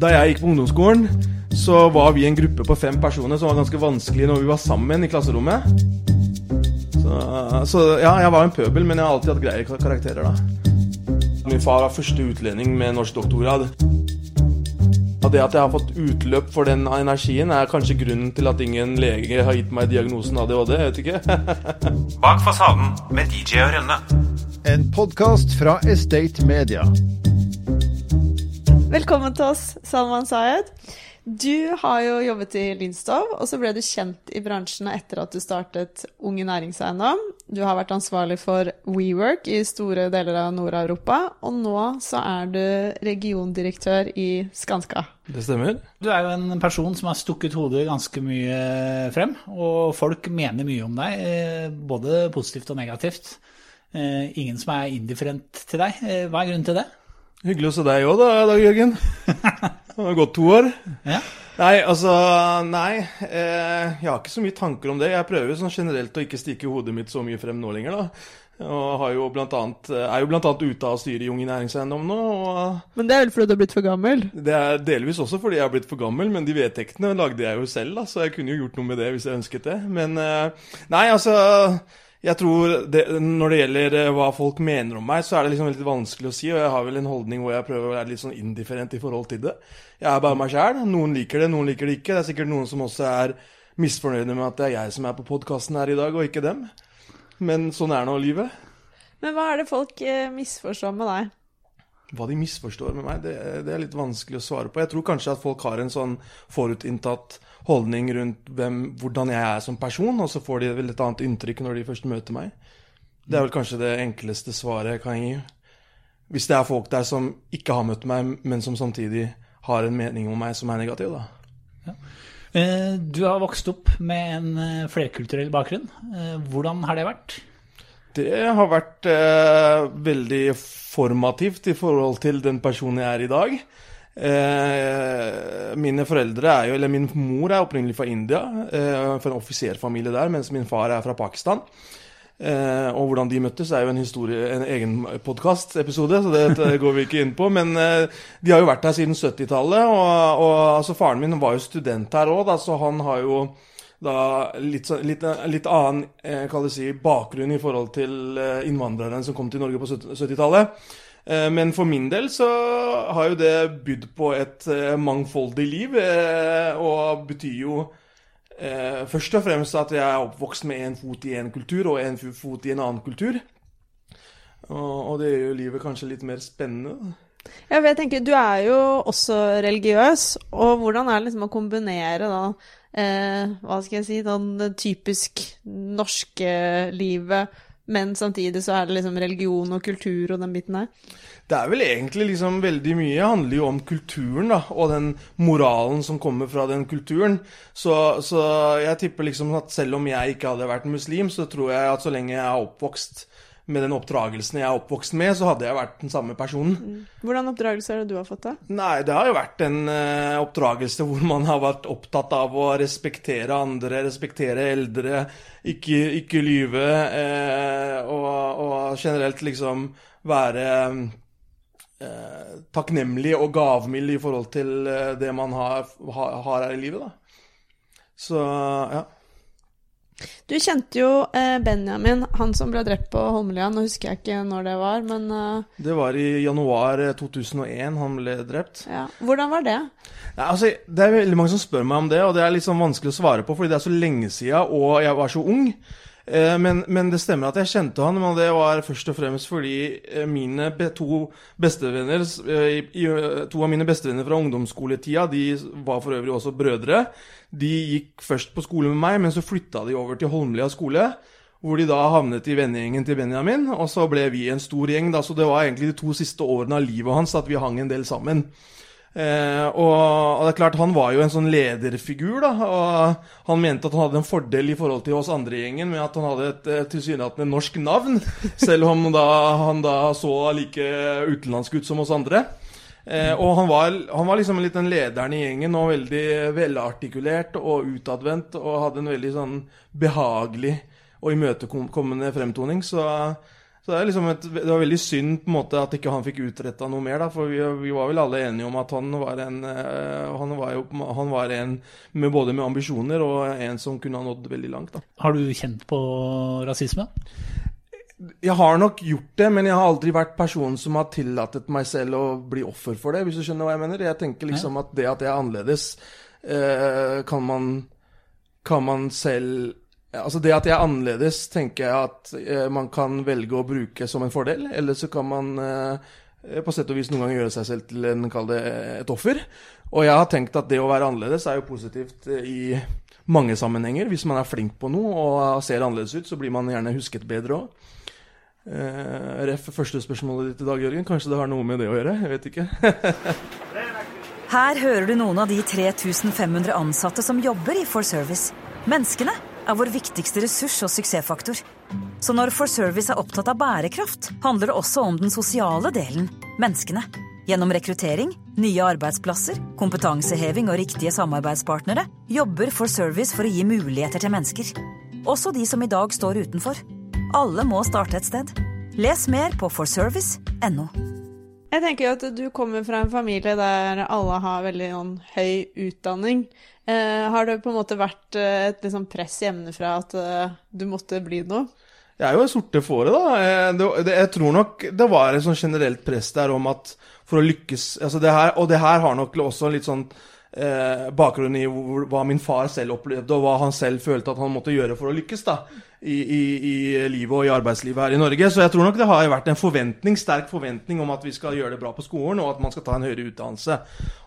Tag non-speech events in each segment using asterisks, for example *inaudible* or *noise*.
Da jeg gikk på ungdomsskolen, så var vi en gruppe på fem personer som var ganske vanskelig når vi var sammen i klasserommet. Så, så ja, jeg var en pøbel, men jeg har alltid hatt greie karakterer, da. Min far var første utlending med norsk doktorgrad. Og det at jeg har fått utløp for den energien, er kanskje grunnen til at ingen lege har gitt meg diagnosen ADHD. Jeg vet ikke. *laughs* Bak fasaden med DJ og Rønne. En podkast fra Estate Media. Velkommen til oss, Salman Sayed. Du har jo jobbet i Lindstov, og så ble du kjent i bransjen etter at du startet Unge Næringseiendom. Du har vært ansvarlig for WeWork i store deler av Nord-Europa, og nå så er du regiondirektør i Skanska. Det stemmer. Du er jo en person som har stukket hodet ganske mye frem, og folk mener mye om deg, eh, både positivt og negativt. Eh, ingen som er indifferent til deg. Eh, hva er grunnen til det? Hyggelig å se deg òg, da, Dag Jørgen. *laughs* Det har gått to år. Ja. Nei, altså Nei. Eh, jeg har ikke så mye tanker om det. Jeg prøver sånn generelt å ikke stikke hodet mitt så mye frem nå lenger, da. Og har jo blant annet, er jo annet ute av styret i Unge Næringseiendom nå. og Men det er vel fordi du har blitt for gammel? Det er delvis også fordi jeg har blitt for gammel, men de vedtektene lagde jeg jo selv, da, så jeg kunne jo gjort noe med det hvis jeg ønsket det. Men eh, nei, altså jeg tror det, Når det gjelder eh, hva folk mener om meg, så er det liksom litt vanskelig å si. Og jeg har vel en holdning hvor jeg prøver å være litt sånn indifferent i forhold til det. Jeg er bare meg sjæl. Noen liker det, noen liker det ikke. Det er sikkert noen som også er misfornøyde med at det er jeg som er på podkasten her i dag, og ikke dem. Men sånn er nå livet. Men hva er det folk eh, misforstår med deg? Hva de misforstår med meg, det, det, er litt vanskelig å svare på. Jeg tror kanskje at folk har en sånn forutinntatt holdning rundt hvem, hvordan jeg er som person, og så får de vel et annet inntrykk når de først møter meg. Det er vel kanskje det enkleste svaret jeg kan gi. Hvis det er folk der som ikke har møtt meg, men som samtidig har en mening om meg som er negativ, da. Ja. Eh, du har vokst opp med en eh, flerkulturell bakgrunn. Eh, hvordan har det vært? Det har vært eh, veldig formativt i forhold til den personen jeg er i dag. Eh, mine foreldre er jo, eller Min mor er opprinnelig fra India, eh, fra en offiserfamilie der, mens min far er fra Pakistan. Eh, og hvordan de møttes, er jo en, historie, en egen podkastepisode, så det går vi ikke inn på. Men eh, de har jo vært her siden 70-tallet, og, og altså, faren min var jo student her òg, så han har jo da litt, litt, litt annen eh, si, bakgrunn i forhold til eh, innvandrerne som kom til Norge på 70-tallet. Eh, men for min del så har jo det bydd på et mangfoldig liv, og betyr jo først og fremst at jeg er oppvokst med en fot i en kultur og en fot i en annen kultur. Og det gjør jo livet kanskje litt mer spennende. Ja, for jeg tenker, Du er jo også religiøs, og hvordan er det liksom å kombinere da eh, hva skal jeg si, Sånn typisk norske livet men samtidig så er det liksom religion og kultur og den biten her. Det er vel egentlig liksom veldig mye handler jo om kulturen, da, og den moralen som kommer fra den kulturen. Så, så, jeg tipper liksom at selv om jeg ikke hadde vært muslim, så tror jeg at så lenge jeg er oppvokst med den oppdragelsen jeg er oppvokst med, så hadde jeg vært den samme personen. Mm. Hvordan oppdragelse er det du har fått, da? Nei, det har jo vært en uh, oppdragelse hvor man har vært opptatt av å respektere andre, respektere eldre, ikke, ikke lyve, uh, og, og, generelt liksom være uh, takknemlig og gavmild i forhold til det man har, har, har her i livet, da. Så ja. Du kjente jo eh, Benjamin, han som ble drept på Holmlia. Nå husker jeg ikke når det var, men uh... Det var i januar 2001 eh, han ble drept. Ja. Hvordan var det? Ja, altså, det er veldig mange som spør meg om det, og det er litt sånn vanskelig å svare på fordi det er så lenge siden, og jeg var så ung. Eh, men, men, det stemmer at jeg kjente han, men det var først og fremst fordi mine to bestevenner To av mine bestevenner fra ungdomsskoletida, de var for øvrig også brødre. De gikk først på skole med meg, men så flytta de over til Holmlia skole. Hvor de da havnet i vennegjengen til Benjamin, og så ble vi en stor gjeng. da, Så det var egentlig de to siste årene av livet hans at vi hang en del sammen. Eh, og, og, det er klart, han var jo en sånn lederfigur, da. Og han mente at han hadde en fordel i forhold til oss andre i gjengen med at han hadde et eh, tilsynelatende norsk navn. *laughs* Selv om da, han da så like utenlandsk ut som oss andre. Eh, og han var, han var, liksom litt den lederen i gjengen, og veldig velartikulert og utadvendt. Og hadde en veldig sånn behagelig og imøtekommende fremtoning. Så Så det, er liksom et, det var veldig synd på en måte at ikke han fikk utretta noe mer, da, for vi, vi, var vel alle enige om at han var en eh, Han var, jo, han var en med både med ambisjoner og en som kunne ha nådd veldig langt. da. Har du kjent på rasisme? Jeg har nok gjort det, men jeg har aldri vært personen som har tillatt meg selv å bli offer for det, hvis du skjønner hva jeg mener. Jeg tenker liksom at det at jeg er annerledes, eh, kan man kan man selv Altså Det at jeg er annerledes, tenker jeg at eh, man kan velge å bruke som en fordel. Eller så kan man eh, på sett og vis noen ganger gjøre seg selv til en, kall det, et offer. Og jeg har tenkt at det å være annerledes er jo positivt eh, i mange sammenhenger. Hvis man er flink på noe og ser annerledes ut, så blir man gjerne husket bedre òg. Eh, ref. første spørsmålet ditt i dag, Jørgen. Kanskje det har noe med det å gjøre? Jeg vet ikke. Her hører du noen av de 3500 ansatte som jobber i For Service. Menneskene er vår viktigste ressurs og suksessfaktor. Så når For Service er opptatt av bærekraft, handler det også om den sosiale delen menneskene. Gjennom rekruttering, nye arbeidsplasser, kompetanseheving og riktige samarbeidspartnere jobber For Service for å gi muligheter til mennesker. Også de som i dag står utenfor. Alle må starte et sted. Les mer på forservice.no. Jeg tenker jo at du kommer fra en familie der alle har veldig noen, høy utdanning. Eh, har det på en måte vært eh, et liksom, press hjemmefra at eh, du måtte bli noe? Jeg er jo sorte fåret, da. Jeg, det, det, jeg tror nok det var et sånn generelt press der om at for å lykkes altså det her, Og det her har nok også litt sånn eh, bakgrunnen i hvor, hva min far selv opplevde, og hva han selv følte at han måtte gjøre for å lykkes da, i, i, i livet og i arbeidslivet her i Norge. Så jeg tror nok det har vært en forventning, sterk forventning om at vi skal gjøre det bra på skolen, og at man skal ta en høyere utdannelse.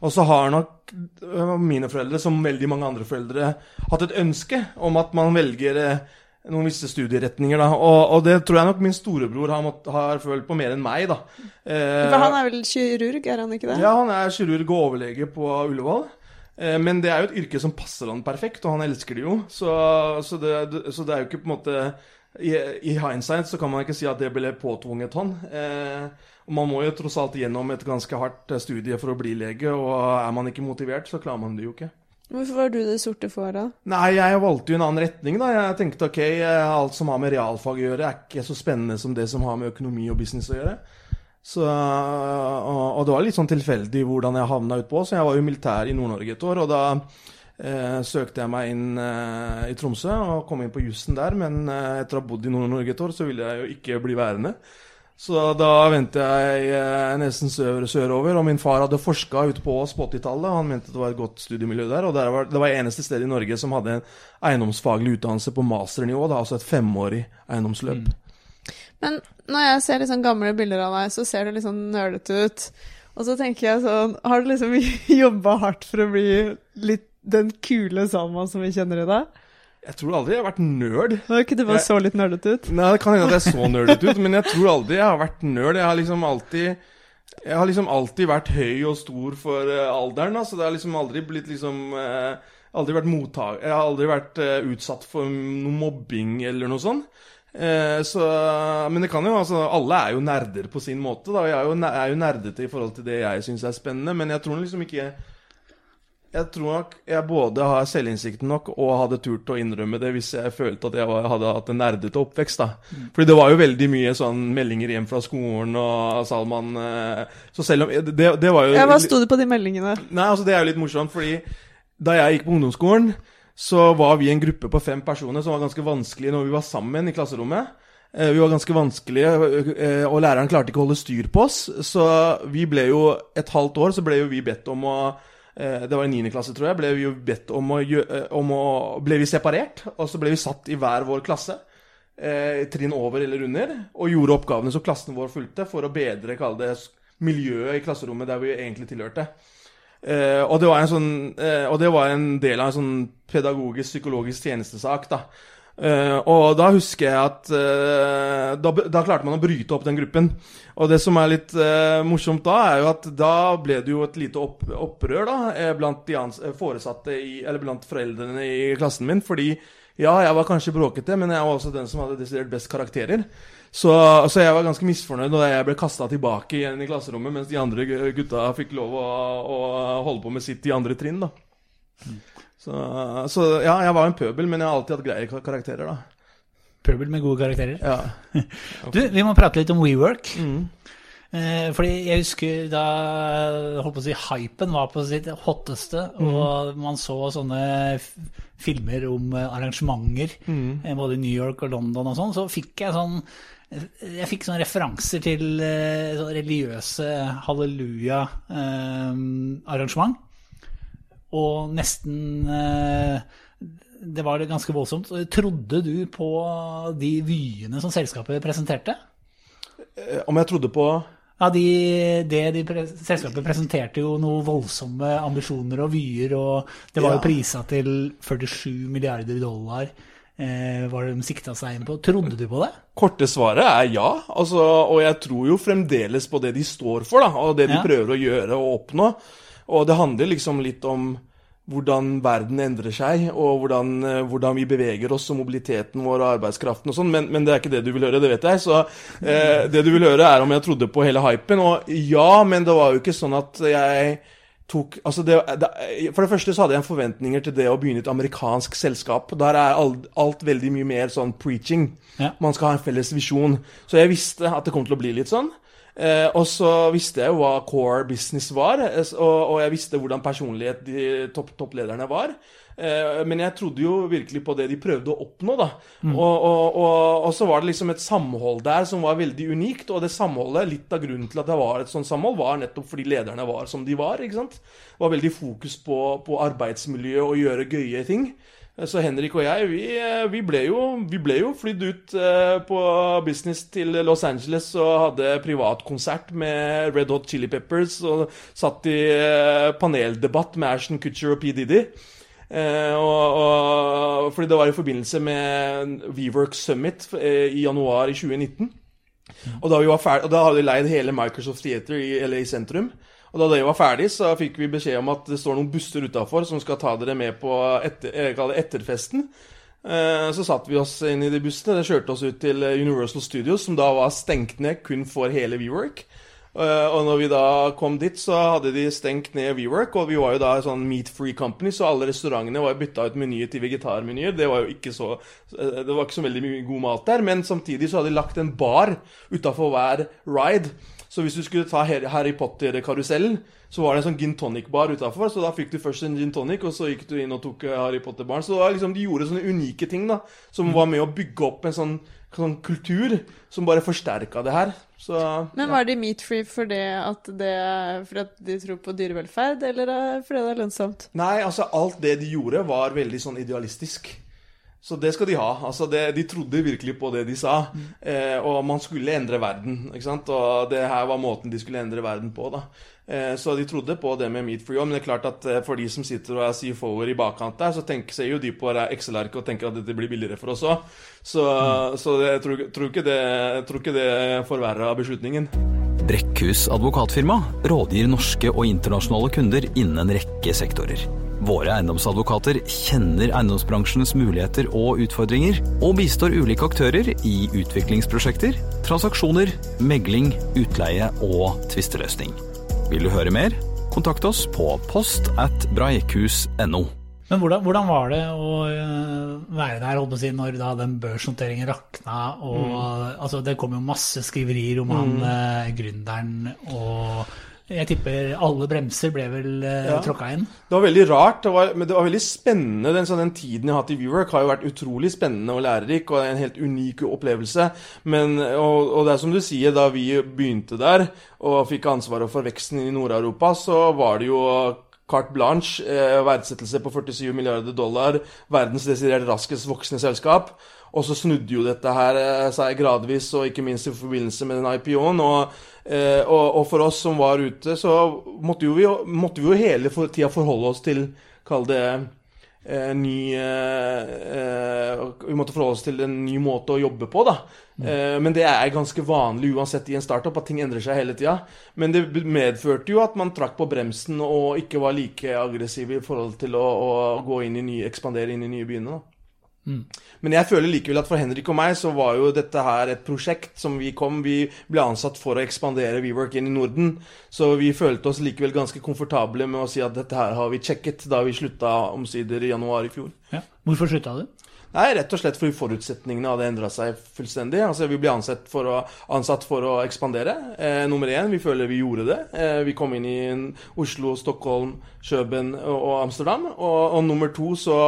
Og så har nok øh, mine foreldre, som veldig mange andre foreldre, hatt et ønske om at man velger eh, noen visse studieretninger. da, og, og, det tror jeg nok min storebror har, mått, har følt på mer enn meg. da. Eh, For han er vel kirurg, er han ikke det? Ja, han er kirurg og overlege på Ullevål. Eh, men det er jo et yrke som passer han perfekt, og han elsker det jo. Så, så, det, så det, er jo ikke på en måte i, I, hindsight så kan man ikke si at det ble påtvunget han. Eh, og Man må jo tross alt gjennom et ganske hardt eh, studie for å bli lege, og er man ikke motivert, så klarer man det jo ikke. Hvorfor var du det sorte fåret? Nei, jeg valgte jo en annen retning, da. Jeg tenkte ok, eh, alt som har med realfag å gjøre, er ikke så spennende som det som har med økonomi og business å gjøre. Så, og, og, det var litt sånn tilfeldig hvordan jeg havna utpå. Så jeg var jo militær i Nord-Norge et år, og da eh, søkte jeg meg inn eh, i Tromsø og kom inn på jussen der. Men eh, etter å ha bodd i Nord-Norge et år, så ville jeg jo ikke bli værende. Så da vendte jeg eh, nesten sør, sørover, og min far hadde forska ute på oss på 80-tallet. Han mente det var et godt studiemiljø der, og der var, det var eneste stedet i Norge som hadde en eiendomsfaglig utdannelse på masternivå, da, altså et femårig eiendomsløp. Mm. Men når jeg ser liksom gamle bilder av deg, så ser du liksom nølete ut. Og så tenker jeg sånn Har du liksom *laughs* jobba hardt for å bli litt den kule Salma som vi kjenner i dag? Jeg tror aldri jeg har vært nerd. Var ikke du bare så litt nerdete ut? Nei, det kan hende at jeg så nerdete ut, men jeg tror aldri jeg har vært nerd. Jeg har liksom alltid jeg har liksom alltid vært høy og stor for uh, alderen. Altså. Det har liksom aldri blitt liksom uh, Aldri vært mottak... Jeg har aldri vært uh, utsatt for noe mobbing eller noe sånt. Eh, så, men det kan jo, altså, alle er jo nerder på sin måte. Da. Jeg er jo, er jo nerdete i forhold til det jeg syns er spennende. Men jeg tror liksom ikke Jeg tror nok jeg både har selvinnsikten nok og hadde turt å innrømme det hvis jeg følte at jeg var, hadde hatt en nerdete oppvekst. da. Mm. Fordi det var jo veldig mye sånn meldinger hjem fra skolen og Salman eh, Så selv om det, det var jo Ja, Hva sto det på de meldingene? Nei, altså Det er jo litt morsomt, fordi da jeg gikk på ungdomsskolen så var vi en gruppe på fem personer som var ganske vanskelig når vi var sammen i klasserommet. Eh, vi var ganske vanskelige, eh, og læreren klarte ikke å holde styr på oss. Så vi ble jo Et halvt år så ble jo vi bedt om å eh, Det var i 9. klasse, tror jeg. Ble vi bedt om å, om å Ble vi separert, og så ble vi satt i hver vår klasse. Trinn over eller under. Og gjorde oppgavene som klassen vår fulgte, for å bedre, kall det, miljøet i klasserommet der vi egentlig tilhørte. Uh, og, det sånn, uh, og det var en del av en sånn pedagogisk, psykologisk tjenestesak. da. Uh, og da husker jeg at da, da, klarte man å bryte opp den gruppen. Og det som er litt morsomt da, er jo at da ble det jo et lite opp, opprør da, blant foresatte i, eller blant foreldrene i klassen min. Fordi ja, jeg var kanskje bråkete, men jeg var også den som hadde desidert best karakterer. Så, så, jeg var ganske misfornøyd da jeg ble kasta tilbake igjen i klasserommet, mens de andre gutta fikk lov å, å holde på med sitt i andre trinn. da. Så, så, ja, jeg var en pøbel, men jeg har alltid hatt greie karakterer, da. Pøbel med gode karakterer. Ja. *laughs* Du, vi må prate litt om WeWork. Mm. Eh, fordi jeg husker da holdt på å si, hypen var på sitt hotteste, Mm. og man så sånne filmer om eh, arrangementer, Mm. eh, både i New York og London og sånn, så fikk jeg sånn jeg fikk sånne referanser til sånn religiøse halleluja-arrangement. og nesten eh, Det var ganske voldsomt. Trodde du på de vyene som selskapet presenterte? Om jeg trodde på Ja, de, det de pre Selskapet presenterte jo noen voldsomme ambisjoner og vyer, og det var Ja. jo prisa til 47 milliarder dollar, eh, var det de sikta seg inn på. Trodde du på det? Korte svaret er ja. Altså, og jeg tror jo fremdeles på det de står for, da, og det de Ja. prøver å gjøre og oppnå. Og det handler liksom litt om hvordan verden endrer seg, og hvordan, eh, hvordan vi beveger oss, og mobiliteten vår og arbeidskraften og sånn, men, men det er ikke det du vil høre, det vet jeg. Så eh, det du vil høre, er om jeg trodde på hele hypen. Og ja, men det var jo ikke sånn at jeg tok altså det, det, For det første så hadde jeg forventninger til det å begynne et amerikansk selskap. Der er alt, alt veldig mye mer sånn preaching. Ja. Man skal ha en felles visjon. Så jeg visste at det kom til å bli litt sånn. Eh, og så visste jeg jo hva core business var, eh, og, og jeg visste hvordan personlighet de topp, topplederne var. Eh, men jeg trodde jo virkelig på det de prøvde å oppnå, da. Og, og, og, og så var det liksom et samhold der som var veldig unikt, og det samholdet, litt av grunnen til at det var et sånt samhold, var nettopp fordi lederne var som de var, ikke sant. Var veldig fokus på, på arbeidsmiljø og gjøre gøye ting. Så Henrik og jeg, vi, vi, ble, jo, vi jo flydd ut eh, på business til Los Angeles og hadde privatkonsert med Red Hot Chili Peppers og satt i eh, paneldebatt med Ashton Kutcher og P. Diddy. Eh, og, og, fordi det var i forbindelse med WeWork Summit eh, i januar i 2019. Og da, vi var ferdig, og da hadde vi leid hele Microsoft Theater i LA sentrum. Og da det var ferdig, så fikk vi beskjed om at det står noen busser utafor som skal ta dere med på etter, det etterfesten. Eh, Så satte vi oss inn i de bussene. Det kjørte oss ut til eh, Universal Studios, som da var stengt ned kun for hele WeWork. Eh, Og når vi da kom dit, så hadde de stengt ned WeWork, og vi var jo da en sånn meat-free company, så alle restaurantene var bytta ut menyer til vegetarmenyer. Det var jo ikke så eh, Det var ikke så veldig mye god mat der, men samtidig så hadde de lagt en bar utafor hver ride. Så hvis du skulle ta Harry Potter-karusellen, så var det en sånn gin tonic-bar utafor. Så da fikk du først en gin tonic, og så gikk du inn og tok eh, Harry Potter-baren. Så liksom, de gjorde sånne unike ting da, som var med å bygge opp en sånn, sånn kultur som bare forsterka det her. Så Men var de meat-free fordi at, det, at de tror på dyrevelferd, eller fordi det er lønnsomt? Nei, altså alt det de gjorde var veldig sånn idealistisk. Så det skal de ha. Altså det, de trodde virkelig på det de sa. Eh, og man skulle endre verden. ikke sant? Og det her var måten de skulle endre verden på. da. Eh, så de trodde på det med Meat for you. Men det er klart at eh, for de som sitter og er CFO-er i bakkant der, så tenker, ser jo de på Excel-arket og tenker at dette blir billigere for oss òg. Så, så det, jeg tror, tror, ikke det, jeg tror ikke det forverra beslutningen. Brekkhus advokatfirma rådgir norske og internasjonale kunder innen en rekke sektorer. Våre eiendomsadvokater kjenner eiendomsbransjens muligheter og utfordringer, og bistår ulike aktører i utviklingsprosjekter, transaksjoner, megling, utleie og tvisteløsning. Vil du høre mer? Kontakt oss på post at breikhus.no. Men hvordan, hvordan var det å øh, være der holdt på å si, når da den børsnoteringen rakna? og altså, Det kom jo masse skriverier om han øh, gründeren, og jeg tipper alle bremser ble vel øh, Ja. tråkka inn? Det var veldig rart, det var, men det var veldig spennende. Den, sånn, den tiden jeg har hatt i WeWork har jo vært utrolig spennende og lærerik, og en helt unik opplevelse. Men, og, og det er som du sier, da vi begynte der og fikk ansvaret for veksten i Nord-Europa, så var det jo carte blanche, eh, verdsettelse på 47 milliarder dollar, verdens desidert raskest voksende selskap. Og så snudde jo dette her eh, seg gradvis, og ikke minst i forbindelse med den IPO-en. Og, eh, og, og for oss som var ute, så måtte vi, måtte vi jo hele for, tida forholde oss til Kall det eh, ny eh, eh, Vi måtte forholde oss til en ny måte å jobbe på, da. Eh, men det er ganske vanlig uansett i en startup at ting endrer seg hele tida. Men det medførte jo at man trakk på bremsen og ikke var like aggressiv i forhold til å, å gå inn i nye, ekspandere inn i nye byene. da. Men jeg føler likevel at for Henrik og meg så var jo dette her et prosjekt som vi kom Vi ble ansatt for å ekspandere WeWork inn i Norden. Så vi følte oss likevel ganske komfortable med å si at dette her har vi sjekket da vi slutta omsider i januar i fjor. Ja. Hvorfor slutta du? Nei, rett og slett fordi forutsetningene hadde endra seg fullstendig. Altså, Vi ble ansatt for å, ansatt for å ekspandere. Eh, nummer én, vi føler vi gjorde det. Eh, vi kom inn i Oslo, Stockholm, Kjøben og, Amsterdam. Og, og, nummer to så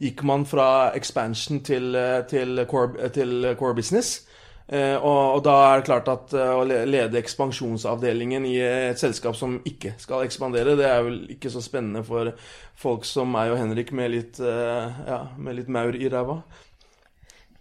gikk man fra expansion til, eh, til, core, til core business. Eh, og, og, da er det klart at uh, å lede ekspansjonsavdelingen i et selskap som ikke skal ekspandere, det er vel ikke så spennende for folk som meg og Henrik med litt, uh, ja, med litt maur i ræva.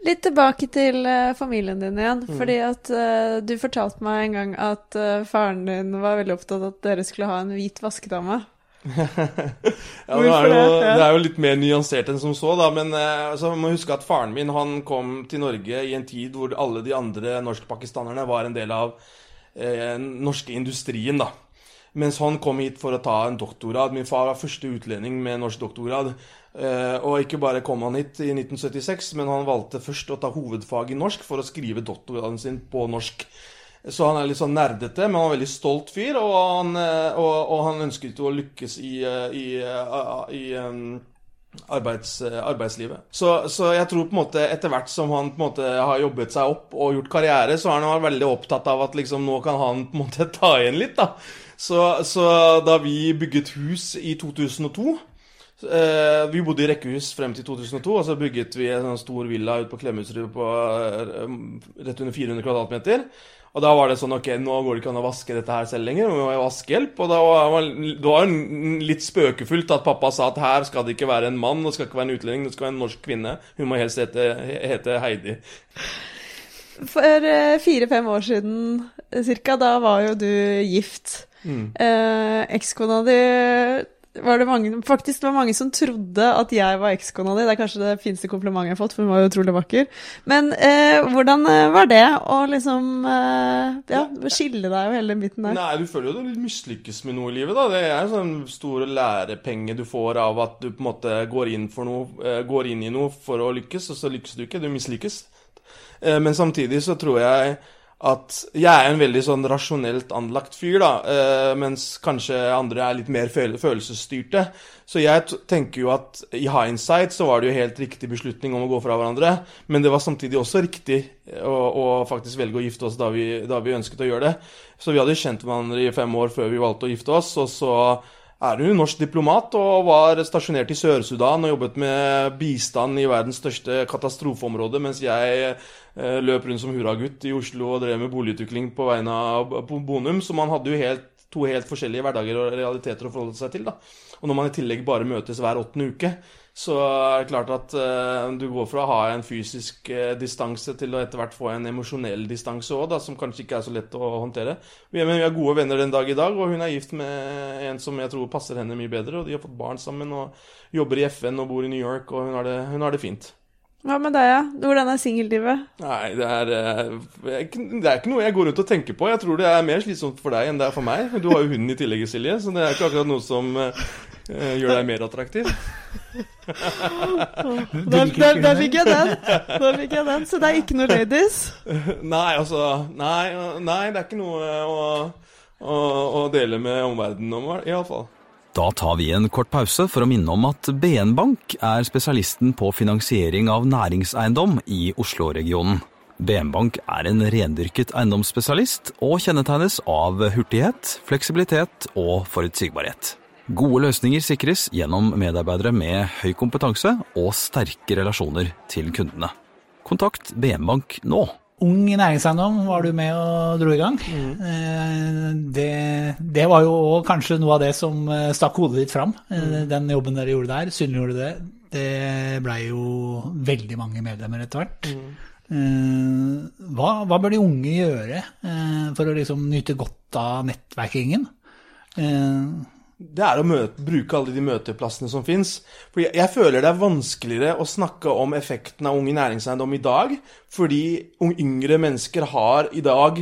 Litt tilbake til uh, familien din igjen. Mm. Fordi at du fortalte meg en gang at faren din var veldig opptatt av at dere skulle ha en hvit vaskedame. Ja, det er, jo, det er, jo, litt mer nyansert enn som så, da. Men eh, altså, man må huske at faren min han kom til Norge i en tid hvor alle de andre norskpakistanerne var en del av eh, norske industrien, da. Mens han kom hit for å ta en doktorgrad. Min far var første utlending med norsk doktorgrad. Eh, og ikke bare kom han hit i 1976, men han valgte først å ta hovedfag i norsk for å skrive doktorgraden sin på norsk. Så han er litt sånn nerdete, men han er en veldig stolt fyr. Og han, eh, og, og han ønsket å lykkes i, eh, i, eh, i, i arbeids, arbeidslivet. Så, så, jeg tror på en måte etter hvert som han på en måte har jobbet seg opp og gjort karriere, så er han veldig opptatt av at liksom nå kan han på en måte *laughs* ta igjen litt. da. Så, så da vi bygget hus i 2002 eh, Vi bodde i rekkehus frem til 2002, og så bygget vi en sånn stor villa ute på Klemetsrud på eh, rett under 400 kvadratmeter. Og da var det sånn Ok, nå går det ikke an å vaske dette her selv lenger. vi må jo vaskehjelp. Og da var det var litt spøkefullt at pappa sa at her skal det ikke være en mann, det skal ikke være en utlending, det skal være en norsk kvinne. Hun må helst hete, hete Heidi. For eh, fire-fem år siden cirka, da var jo du gift. Mm. Eh, Ekskona di var det mange, faktisk var mange som trodde at jeg var ekskona di. Det er kanskje det fineste komplimentet jeg har fått, for hun var jo utrolig vakker. Men eh, hvordan eh, var det å liksom eh, ja, skille deg og hele den biten der? Nei, du føler jo du mislykkes med noe i livet, da. Det er en sånn stor lærepenge du får av at du på en måte går inn, noe, eh, går inn i noe for å lykkes, og så lykkes du ikke. Du mislykkes. Eh, men samtidig så tror jeg at jeg er en veldig sånn rasjonelt anlagt fyr, da, eh, mens kanskje andre er litt mer følelsesstyrte. Så jeg tenker jo at i hindsight så var det jo helt riktig beslutning om å gå fra hverandre, men det var samtidig også riktig å, å faktisk velge å gifte oss da vi, da vi, ønsket å gjøre det. Så vi hadde kjent hverandre i fem år før vi valgte å gifte oss, og så er hun norsk diplomat og var stasjonert i Sør-Sudan og jobbet med bistand i verdens største katastrofeområde, mens jeg eh, løp rundt som hurragutt i Oslo og drev med boligutvikling på vegne av Bonum. Så man hadde jo helt, to helt forskjellige hverdager og realiteter å forholde seg til. da. Og når man i tillegg bare møtes hver åttende uke, så er det klart at uh, du går fra å ha en fysisk uh, distanse til å etter hvert få en emosjonell distanse òg, som kanskje ikke er så lett å håndtere. Vi er, vi er, gode venner den dag i dag, og hun er gift med en som jeg tror passer henne mye bedre. Og de har fått barn sammen og jobber i FN og bor i New York, og hun har det, hun har det fint. Hva med deg, ja? Hvordan er singellivet? Nei, det er, uh, det er ikke noe jeg går rundt og tenker på. Jeg tror det er mer slitsomt for deg enn det er for meg. Du har jo hunden i tillegg, Silje, så det er ikke akkurat noe som gjør deg mer attraktiv. Da, fikk jeg den. Da fikk jeg den. Så det er ikke noe ladies? *laughs* Nei, altså Nei, nei det er ikke noe å, å, å dele med omverdenen om, iallfall. Da tar vi en kort pause for å minne om at BN Bank er spesialisten på finansiering av næringseiendom i Oslo-regionen. BN Bank er en rendyrket eiendomsspesialist og kjennetegnes av hurtighet, fleksibilitet og forutsigbarhet. Gode løsninger sikres gjennom medarbeidere med høy kompetanse og sterke relasjoner til kundene. Kontakt BM Bank nå. Ung i næringseiendom var du med og dro i gang. Mm. Det, det, var jo kanskje noe av det som eh, stakk hodet ditt fram. Eh, mm. Den jobben dere gjorde der, synliggjorde det. Det blei jo veldig mange medlemmer etter hvert. Mm. Hva, hva, bør de unge gjøre for å liksom nyte godt av nettverkingen? Det er å møte, bruke alle de møteplassene som fins. For jeg, jeg, føler det er vanskeligere å snakke om effekten av Ung i næringseiendom i dag, fordi yngre mennesker har i dag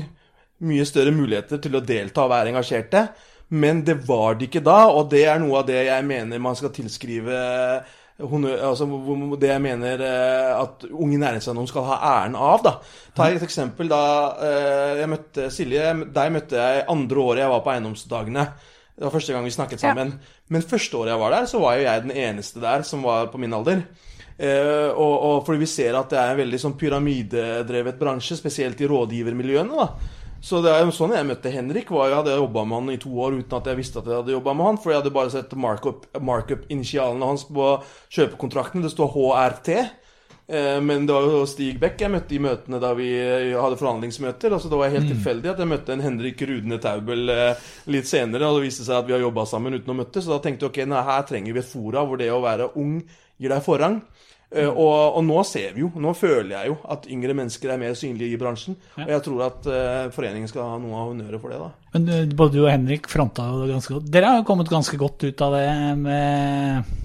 mye større muligheter til å delta og være engasjerte. Men det var det ikke da, og det er noe av det jeg mener man skal tilskrive altså, det jeg mener eh, at Unge næringseiendom skal ha æren av. da. Ta et eksempel. da eh, jeg møtte Silje, Deg møtte jeg andre året jeg var på eiendomsdagene. Det var første gang vi snakket sammen. Ja. Men første året jeg var der, så var jo jeg den eneste der som var på min alder. Eh, og, og fordi vi ser at det er en veldig sånn pyramidedrevet bransje, spesielt i rådgivermiljøene. da. Så det er jo sånn jeg møtte Henrik. var Jeg hadde jobba med han i to år uten at jeg visste at jeg hadde jobba med han. For jeg hadde bare sett markup-initialene hans på kjøpekontrakten. Det står HRT. Eh, men det var jo Stig Beck jeg møtte i møtene da vi hadde forhandlingsmøter. Altså Det var helt tilfeldig at jeg møtte en Henrik Rudne Taubel eh, litt senere. Og det viste seg at vi har jobba sammen uten å møtes. Så da tenkte jeg ok, nei, her trenger vi et fora hvor det å være ung gir deg forrang. Mm. og, og nå ser vi jo, nå føler jeg jo at yngre mennesker er mer synlige i bransjen. Og jeg tror at uh, foreningen skal ha noe av honnøret for det. da. Men eh, både du og Henrik fronta jo det ganske godt. Dere har jo kommet ganske godt ut av det med,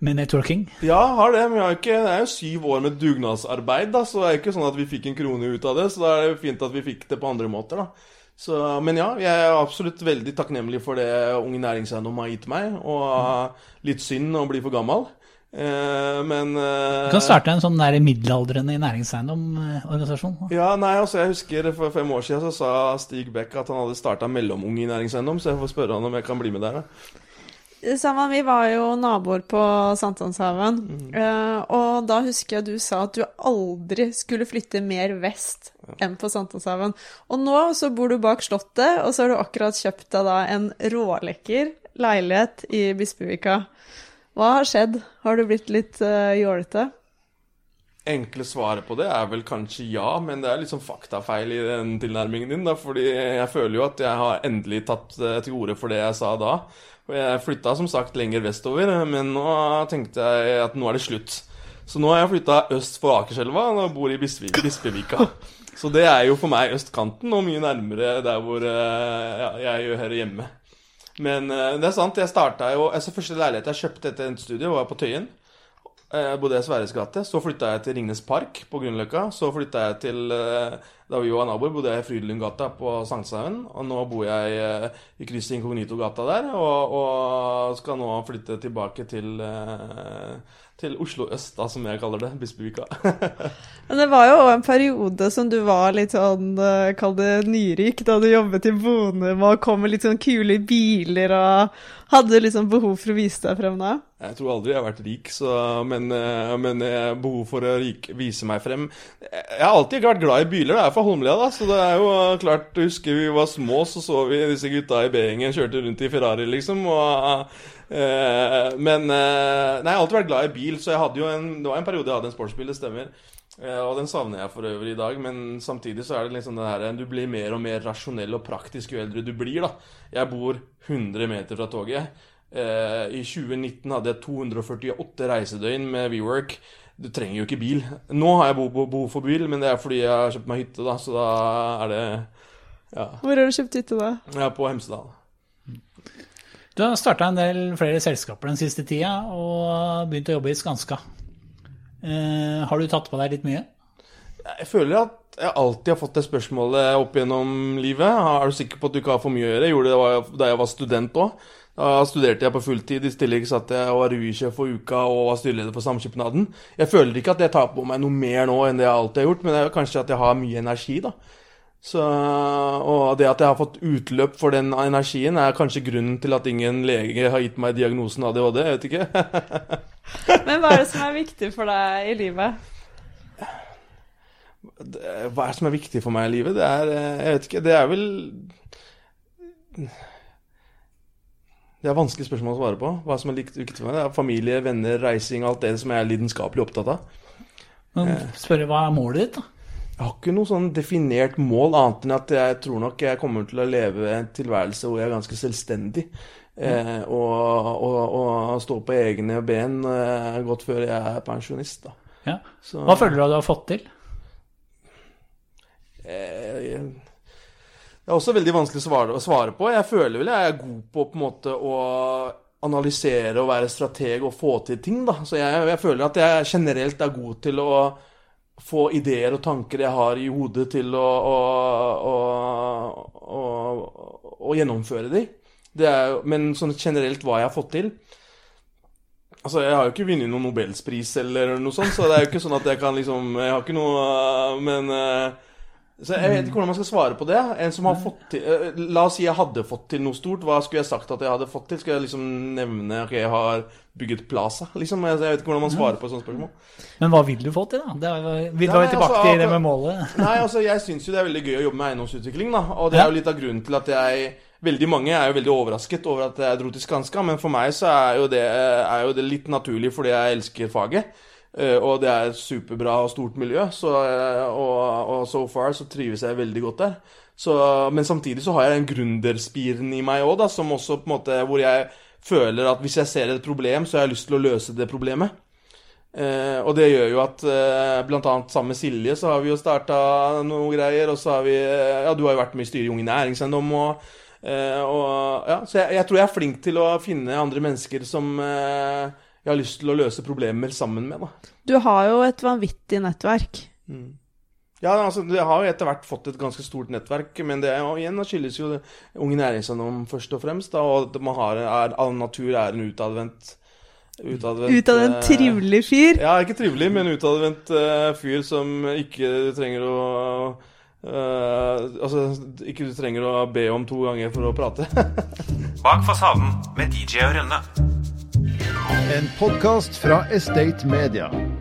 med networking. Ja, har det. Men ikke, det er jo syv år med dugnadsarbeid, da, så det er jo ikke sånn at vi fikk en krone ut av det. Så da er det fint at vi fikk det på andre måter, da. Så, men ja, jeg er absolutt veldig takknemlig for det Unge Næringseiendom har gitt meg. Og litt synd å bli for gammel. Eh, men eh, Du kan starte en sånn der middelaldrende næringseiendom-organisasjon. Ja, nei, altså jeg husker For fem år siden så sa Stig Beck at han hadde starta mellomung i næringseiendom, så jeg får spørre han om jeg kan bli med der. da. Sammen, vi var jo naboer på Sankthanshaugen, eh, og da husker jeg du sa at du aldri skulle flytte mer vest enn på Sankthanshaugen. Og nå så bor du bak Slottet, og så har du akkurat kjøpt deg da en rålekker leilighet i Bispevika. Hva har skjedd? Har du blitt litt uh, jålete? Enkle svaret på det er vel kanskje ja, men det er sånn faktafeil i den tilnærmingen din. da, fordi jeg føler jo at jeg har endelig tatt eh, til orde for det jeg sa da. Og jeg flytta som sagt lenger vestover, men nå tenkte jeg at nå er det slutt. Så nå har jeg flytta øst for Akerselva og bor i Bispevika. Så det er jo for meg østkanten og mye nærmere der hvor eh, ja, jeg hører hjemme. Men eh, det er sant, jeg starta jo altså Første leilighet jeg kjøpte etter en studie, var på Tøyen. Jeg bodde i Sverres gate. Så flytta jeg til Ringnes Park på Grünerløkka. Så flytta jeg til Da vi var naboer, bodde jeg i Frydenlundgata på Sankthanshaugen. Og nå bor jeg i krysset Inkognito-gata der, og, og, skal nå flytte tilbake til til Oslo øst, da, som jeg kaller det. Bispevika. *laughs* Men det var jo en periode som du var litt sånn, kall det nyrik, da du jobbet i Bonum og kom med litt sånn kule biler og hadde liksom behov for å vise deg frem da? Jeg tror aldri jeg har vært rik, så, men, men behov for å rik, vise meg frem Jeg har alltid vært glad i biler, det er fra Holmlia, da, så det er jo klart Husker vi var små, så så vi disse gutta i B-gjengen kjørte rundt i Ferrari, liksom. og Uh, men uh, Nei, jeg har alltid vært glad i bil, så jeg hadde jo en, det var en periode jeg hadde en sportsbil, det stemmer. Uh, og den savner jeg for øvrig i dag, men samtidig så er det liksom det her Du blir mer og mer rasjonell og praktisk jo eldre du blir, da. Jeg bor 100 meter fra toget. I 2019 hadde jeg 248 reisedøgn med WeWork. Du trenger jo ikke bil. Nå har jeg behov for bil, men det er fordi jeg har kjøpt meg hytte, da, så da er det ja. Hvor har du kjøpt hytte, da? Ja, På Hemsedal. Du har starta en del flere selskaper den siste tida og begynt å jobbe i Skanska. Eh, har du tatt på deg litt mye? Jeg føler at jeg alltid har fått det spørsmålet opp gjennom livet. Er du sikker på at du ikke har for mye å gjøre? Jeg gjorde det da jeg var student òg. Da studerte jeg på fulltid. I tillegg satt jeg og var revysjef for uka og var styreleder for Samskipnaden. Jeg føler ikke at jeg tar på meg noe mer nå enn det jeg alltid har gjort, men det er kanskje at jeg har mye energi, da. Så, og det at jeg har fått utløp for den energien, er kanskje grunnen til at ingen lege har gitt meg diagnosen ADHD. Jeg vet ikke. *laughs* Men hva er det som er viktig for deg i livet? Hva er det som er viktig for meg i livet? Det er Jeg vet ikke. Det er vel Det er vanskelig spørsmål å svare på. Hva som er likt uke til meg. Det er familie, venner, reising, alt det som jeg er lidenskapelig opptatt av. Men spørre, hva er målet ditt, da? Jeg har ikke noe sånn definert mål, annet enn at jeg tror nok jeg kommer til å leve en tilværelse hvor jeg er ganske selvstendig. Eh, og, og, og, stå på egne ben eh, godt før jeg er pensjonist. Da. Ja. Hva føler du at du har fått til? Eh, det er også veldig vanskelig å svare, å svare, på. Jeg føler vel jeg er god på, på en måte, å analysere og være strateg og få til ting. Da. Så jeg, jeg føler at jeg generelt er god til å få ideer og tanker jeg har i hodet, til å, å, å, å gjennomføre de. Er, men sånn generelt hva jeg har fått til Altså, Jeg har jo ikke vunnet noen nobelspris eller noe sånt, så det er jo ikke sånn at jeg kan liksom Jeg har ikke noe Men Så jeg vet ikke hvordan man skal svare på det. En som har fått til eh, La oss si jeg hadde fått til noe stort. Hva skulle jeg sagt at jeg hadde fått til? Skal jeg liksom nevne at jeg har bygget Plaza? Liksom? Jeg vet ikke hvordan man svarer på et sånt spørsmål. Men hva vil du få til, da? Det er, vi drar jo tilbake altså, til det med målet. *laughs* Nei, altså jeg syns jo det er veldig gøy å jobbe med eiendomsutvikling, da. Og det er jo litt av grunnen til at jeg Veldig mange er jo veldig overrasket over at jeg dro til Skanska, men for meg så er jo det, er jo det litt naturlig fordi jeg elsker faget. Eh, Og det er et superbra og stort miljø, så, eh, og, og so far så trives jeg veldig godt der. Så, men samtidig så har jeg den gründerspiren i meg òg, som også på en måte Hvor jeg føler at hvis jeg ser et problem, så har jeg lyst til å løse det problemet. Eh, og det gjør jo at eh, annet sammen med Silje så har vi jo starta noe greier, og så har vi eh, Ja, du har jo vært med i styret i Unge Næringseiendom og, eh, og Ja, så jeg, jeg tror jeg er flink til å finne andre mennesker som eh, jeg har lyst til å løse problemer sammen med, da. Du har jo et vanvittig nettverk. Ja, altså, Jeg har jo etter hvert fått et ganske stort nettverk, men det er jo, igjen skyldes jo Unge Næringseiendom først og fremst, da, og at man har, er, av natur er en utadvendt Utadvendt, Ut en eh, trivelig fyr. Ja, ikke trivelig, men utadvendt uh, fyr som ikke trenger å Uh, Altså, ikke du trenger å be om to ganger for å prate. *laughs* Bak fasaden med DJ og Rønne. En podkast fra Estate Media.